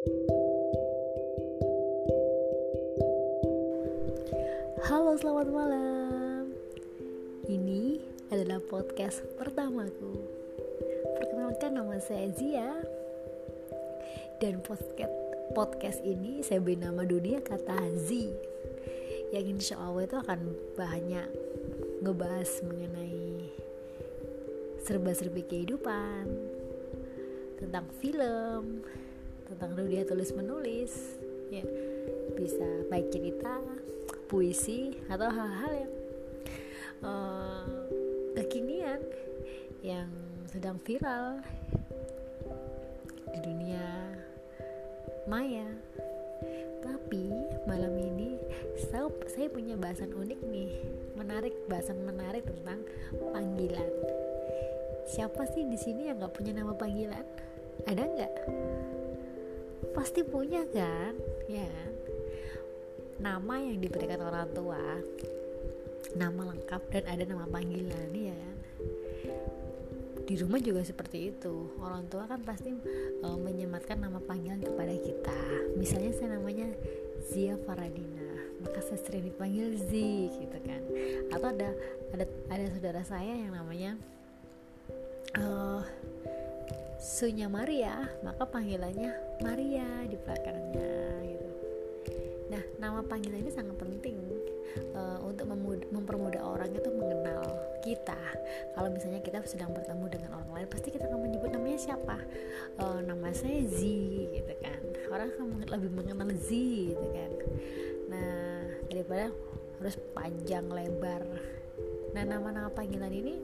Halo, selamat malam. Ini adalah podcast pertamaku. Perkenalkan nama saya Zia. Dan podcast podcast ini saya beri nama dunia kata Z. Yang insya Allah itu akan banyak ngebahas mengenai serba-serbi kehidupan, tentang film, tentang dunia tulis menulis, ya bisa baik cerita, puisi atau hal-hal yang uh, kekinian yang sedang viral di dunia maya. Tapi malam ini saya, saya punya bahasan unik nih, menarik bahasan menarik tentang panggilan. Siapa sih di sini yang nggak punya nama panggilan? Ada nggak? Pasti punya kan, ya kan? nama yang diberikan orang tua nama lengkap dan ada nama panggilan ya kan? Di rumah juga seperti itu. Orang tua kan pasti uh, menyematkan nama panggilan kepada kita. Misalnya saya namanya Zia Faradina maka saya sering dipanggil Z gitu kan? Atau ada ada ada saudara saya yang namanya uh, Sunya Maria maka panggilannya Maria di belakangnya gitu Nah, nama panggilan ini sangat penting uh, untuk mempermudah orang itu mengenal kita. Kalau misalnya kita sedang bertemu dengan orang lain, pasti kita akan menyebut namanya siapa. Uh, nama saya Z, gitu kan. Orang akan lebih mengenal Z, gitu kan. Nah, daripada harus panjang lebar. Nah, nama-nama panggilan ini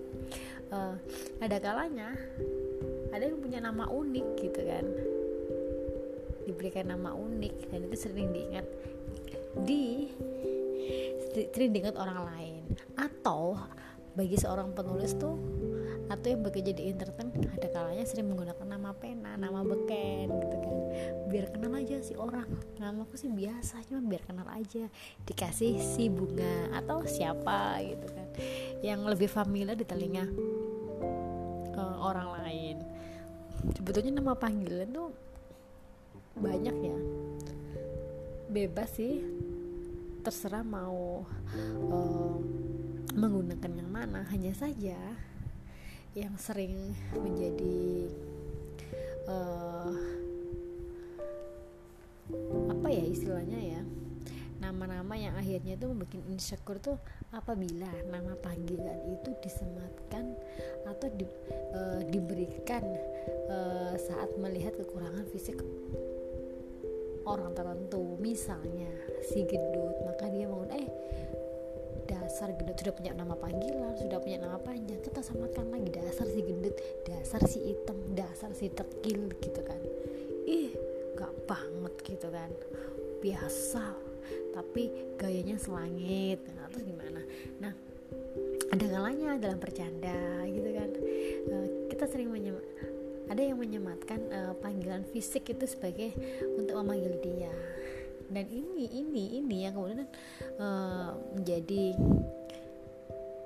uh, ada kalanya ada yang punya nama unik, gitu kan. Diberikan nama unik dan itu sering diingat di sering diingat orang lain. Atau bagi seorang penulis tuh atau yang bekerja di entertain ada kalanya sering menggunakan nama pena, nama beken gitu kan. Biar kenal aja si orang. Nama aku sih biasa cuma biar kenal aja. Dikasih si bunga atau siapa gitu kan. Yang lebih familiar di telinga uh, orang lain sebetulnya nama panggilan tuh banyak ya. Bebas sih. Terserah mau uh, menggunakan yang mana. Hanya saja yang sering menjadi uh, apa ya istilahnya ya nama-nama yang akhirnya itu membuat insecure tuh apabila nama panggilan itu disematkan atau di, uh, diberikan uh, saat melihat kekurangan fisik orang tertentu. Misalnya si gendut maka dia mau eh dasar gendut sudah punya nama panggilan sudah punya nama panjang kita samatkan lagi. Dasar si gendut dasar si hitam dasar si tekil gitu kan. Ih gak banget gitu kan. Biasa tapi gayanya selangit. Nah, terus gimana? Nah ada kalanya dalam bercanda gitu kan. Uh, kita sering menyem ada yang menyematkan uh, panggilan fisik itu sebagai untuk memanggil dia. Dan ini ini ini yang kemudian uh, menjadi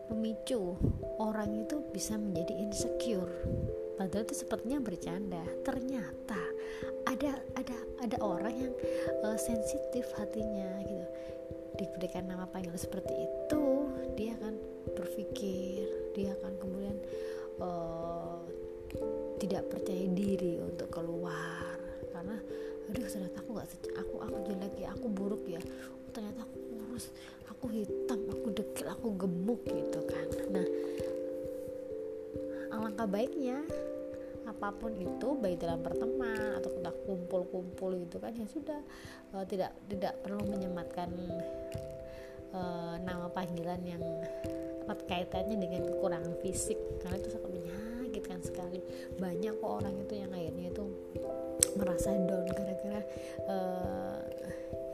pemicu orang itu bisa menjadi insecure padahal itu sepertinya bercanda. Ternyata ada ada ada orang yang uh, sensitif hatinya gitu. Diberikan nama panggilan seperti itu dia akan berpikir dia akan kemudian uh, tidak percaya diri untuk keluar. Karena aduh ternyata aku nggak aku aku jelek ya aku buruk ya. Oh, ternyata aku kurus aku hitam aku dekil aku gemuk gitu kan alangkah baiknya. Apa pun itu baik dalam pertemuan atau kita kumpul-kumpul gitu kan ya sudah. Uh, tidak tidak perlu menyematkan uh, nama panggilan yang erat kaitannya dengan kekurangan fisik. Karena itu sangat menyakitkan sekali. Banyak kok orang itu yang akhirnya itu merasa down gara-gara uh,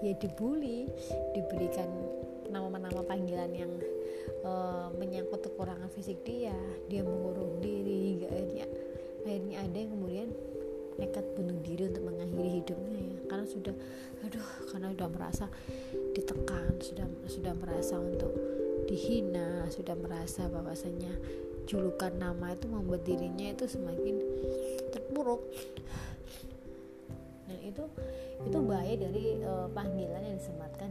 ya dibully diberikan nama-nama panggilan yang uh, menyangkut kekurangan fisik dia dia mengurung diri hingga akhirnya akhirnya ada yang kemudian nekat bunuh diri untuk mengakhiri hidupnya ya. Karena sudah aduh karena sudah merasa ditekan sudah sudah merasa untuk dihina sudah merasa bahwasanya julukan nama itu membuat dirinya itu semakin terpuruk. Dan itu itu bahaya dari uh, panggilan yang disematkan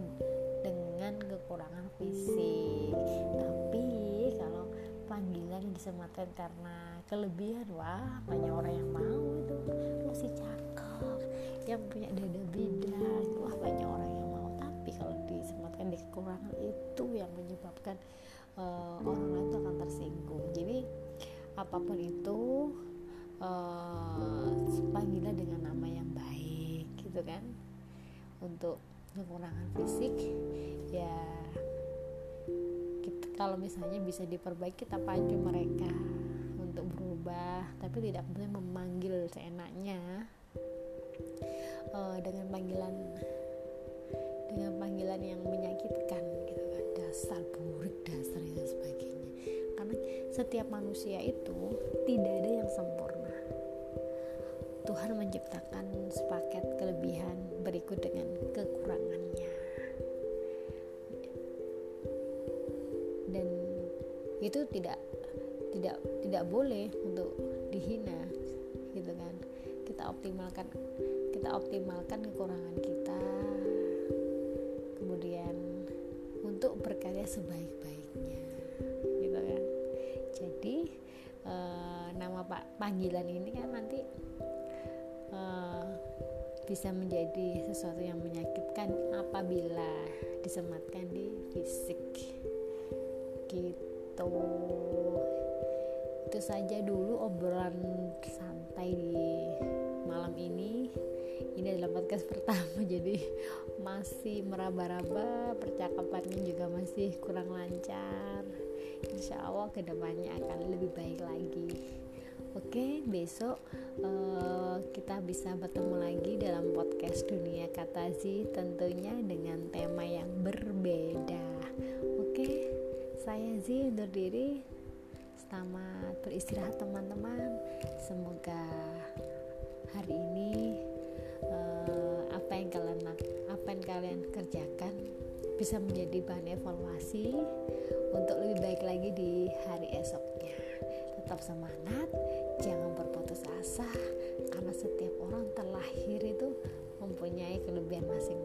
kekurangan fisik. Tapi kalau panggilan disematkan karena kelebihan wah banyak orang yang mau itu. Masih cakep yang punya dada bidang wah banyak orang yang mau. Tapi kalau disematkan di kekurangan itu yang menyebabkan uh, orang lain itu akan tersinggung. Jadi apa pun itu uh, panggilan dengan nama yang baik gitu kan? Untuk kekurangan fisik ya kita, kalau misalnya bisa diperbaiki kita pacu mereka untuk berubah tapi tidak boleh memanggil seenaknya. Uh, dengan panggilan dengan panggilan yang menyakitkan gitu kan. Dasar burik dasar dan sebagainya. Karena setiap manusia itu tidak ada yang sempurna. Tuhan menciptakan sepaket kelebihan berikut dengan kekurangannya itu tidak tidak tidak boleh untuk dihina gitu kan. Kita optimalkan kita optimalkan kekurangan kita. Kemudian untuk berkarya sebaik-baiknya gitu kan. Jadi e, nama pak panggilan ini kan nanti e, bisa menjadi sesuatu yang menyakitkan apabila disematkan di fisik gitu itu saja dulu obrolan santai di malam ini. Ini adalah podcast pertama jadi masih meraba-raba percakapannya juga masih kurang lancar. Insya Allah ke depannya akan lebih baik lagi. Oke, besok uh, kita bisa bertemu lagi dalam podcast Dunia Kata Zi tentunya dengan tema yang berbeda. Oke, saya Zi undur diri. Selamat beristirahat teman-teman. Semoga hari ini uh, apa yang kalian apa yang kalian kerjakan bisa menjadi bahan evaluasi untuk lebih baik lagi di hari esoknya. Tetap semangat, jangan berputus asa karena setiap orang terlahir itu mempunyai kelebihan masing-masing.